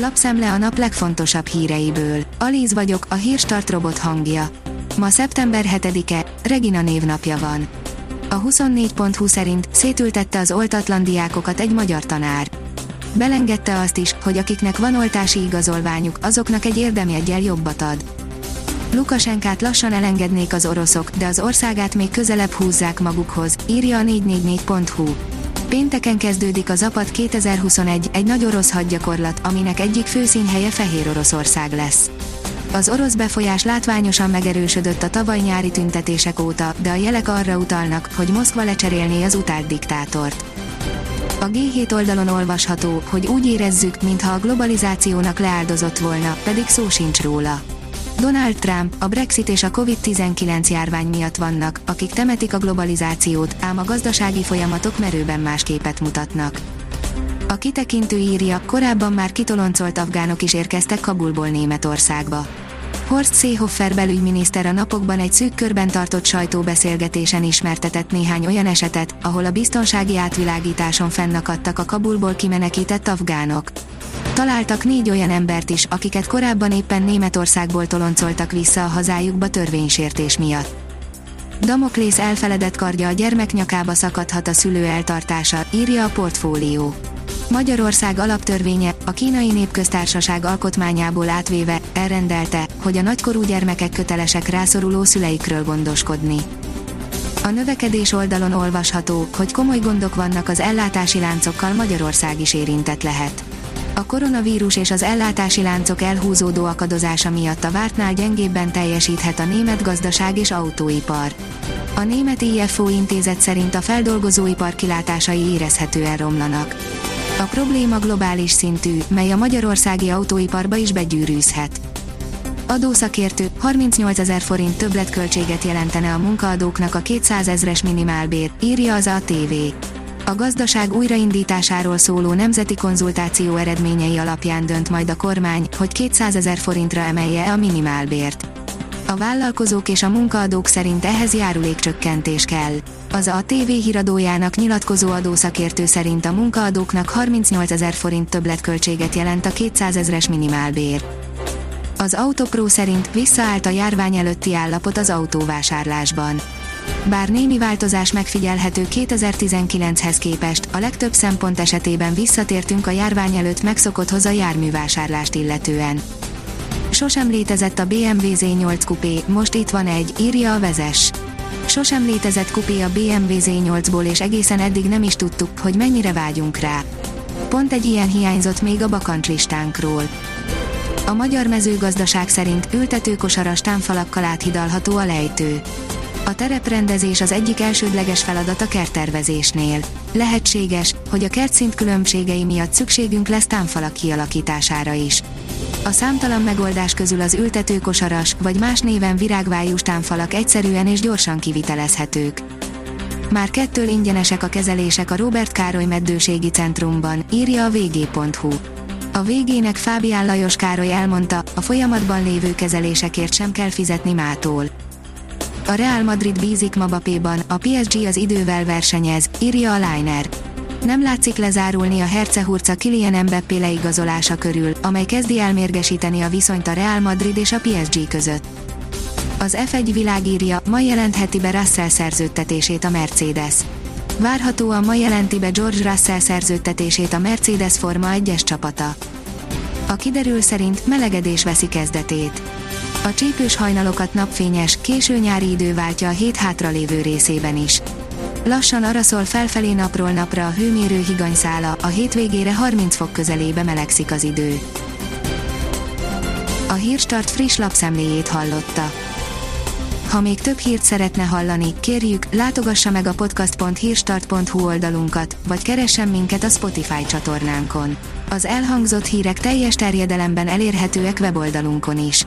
Lapszemle a nap legfontosabb híreiből. Alíz vagyok, a hírstart robot hangja. Ma szeptember 7-e, Regina névnapja van. A 24.20 szerint szétültette az oltatlan diákokat egy magyar tanár. Belengedte azt is, hogy akiknek van oltási igazolványuk, azoknak egy érdemjeggyel jobbat ad. Lukasenkát lassan elengednék az oroszok, de az országát még közelebb húzzák magukhoz, írja a 444.hu. Pénteken kezdődik a Zapad 2021, egy nagy orosz hadgyakorlat, aminek egyik főszínhelye Fehér Oroszország lesz. Az orosz befolyás látványosan megerősödött a tavaly nyári tüntetések óta, de a jelek arra utalnak, hogy Moszkva lecserélné az utált diktátort. A G7 oldalon olvasható, hogy úgy érezzük, mintha a globalizációnak leáldozott volna, pedig szó sincs róla. Donald Trump, a Brexit és a COVID-19 járvány miatt vannak, akik temetik a globalizációt, ám a gazdasági folyamatok merőben más képet mutatnak. A kitekintő írja, korábban már kitoloncolt afgánok is érkeztek Kabulból Németországba. Horst Seehofer belügyminiszter a napokban egy szűk körben tartott sajtóbeszélgetésen ismertetett néhány olyan esetet, ahol a biztonsági átvilágításon fennakadtak a Kabulból kimenekített afgánok. Találtak négy olyan embert is, akiket korábban éppen Németországból toloncoltak vissza a hazájukba törvénysértés miatt. Damoklész elfeledett kardja a gyermek nyakába szakadhat a szülő eltartása, írja a portfólió. Magyarország alaptörvénye, a kínai népköztársaság alkotmányából átvéve, elrendelte, hogy a nagykorú gyermekek kötelesek rászoruló szüleikről gondoskodni. A növekedés oldalon olvasható, hogy komoly gondok vannak az ellátási láncokkal Magyarország is érintett lehet. A koronavírus és az ellátási láncok elhúzódó akadozása miatt a vártnál gyengébben teljesíthet a német gazdaság és autóipar. A német IFO intézet szerint a feldolgozóipar kilátásai érezhetően romlanak. A probléma globális szintű, mely a magyarországi autóiparba is begyűrűzhet. Adószakértő, 38 ezer forint többletköltséget jelentene a munkaadóknak a 200 ezres minimálbér, írja az ATV. A gazdaság újraindításáról szóló nemzeti konzultáció eredményei alapján dönt majd a kormány, hogy 200 ezer forintra emelje a minimálbért. A vállalkozók és a munkaadók szerint ehhez járulékcsökkentés kell. Az a TV híradójának nyilatkozó adószakértő szerint a munkaadóknak 38 ezer forint többletköltséget jelent a 200 ezres minimálbér. Az Autopro szerint visszaállt a járvány előtti állapot az autóvásárlásban. Bár némi változás megfigyelhető 2019-hez képest, a legtöbb szempont esetében visszatértünk a járvány előtt megszokotthoz a járművásárlást illetően. Sosem létezett a BMW Z8 kupé, most itt van egy, írja a vezes. Sosem létezett kupé a BMW Z8-ból és egészen eddig nem is tudtuk, hogy mennyire vágyunk rá. Pont egy ilyen hiányzott még a bakancslistánkról. A magyar mezőgazdaság szerint ültetőkosaras támfalakkal áthidalható a lejtő. A tereprendezés az egyik elsődleges feladat a kerttervezésnél. Lehetséges, hogy a kertszint különbségei miatt szükségünk lesz támfalak kialakítására is. A számtalan megoldás közül az ültetőkosaras, vagy más néven virágvájús támfalak egyszerűen és gyorsan kivitelezhetők. Már kettől ingyenesek a kezelések a Robert Károly Meddőségi Centrumban, írja a vg.hu. A végének Fábián Lajos Károly elmondta, a folyamatban lévő kezelésekért sem kell fizetni mától. A Real Madrid bízik Mbappéban, a PSG az idővel versenyez, írja a Liner. Nem látszik lezárulni a Hercehurca Kylian Mbappé leigazolása körül, amely kezdi elmérgesíteni a viszonyt a Real Madrid és a PSG között. Az F1 világírja, ma jelentheti be Russell szerződtetését a Mercedes. Várhatóan ma jelenti be George Russell szerződtetését a Mercedes Forma 1-es csapata. A kiderül szerint melegedés veszi kezdetét. A csípős hajnalokat napfényes, késő nyári idő váltja a hét hátralévő részében is. Lassan araszol felfelé napról napra a hőmérő higanyszála, a hétvégére 30 fok közelébe melegszik az idő. A Hírstart friss lapszemléjét hallotta. Ha még több hírt szeretne hallani, kérjük, látogassa meg a podcast.hírstart.hu oldalunkat, vagy keressen minket a Spotify csatornánkon. Az elhangzott hírek teljes terjedelemben elérhetőek weboldalunkon is.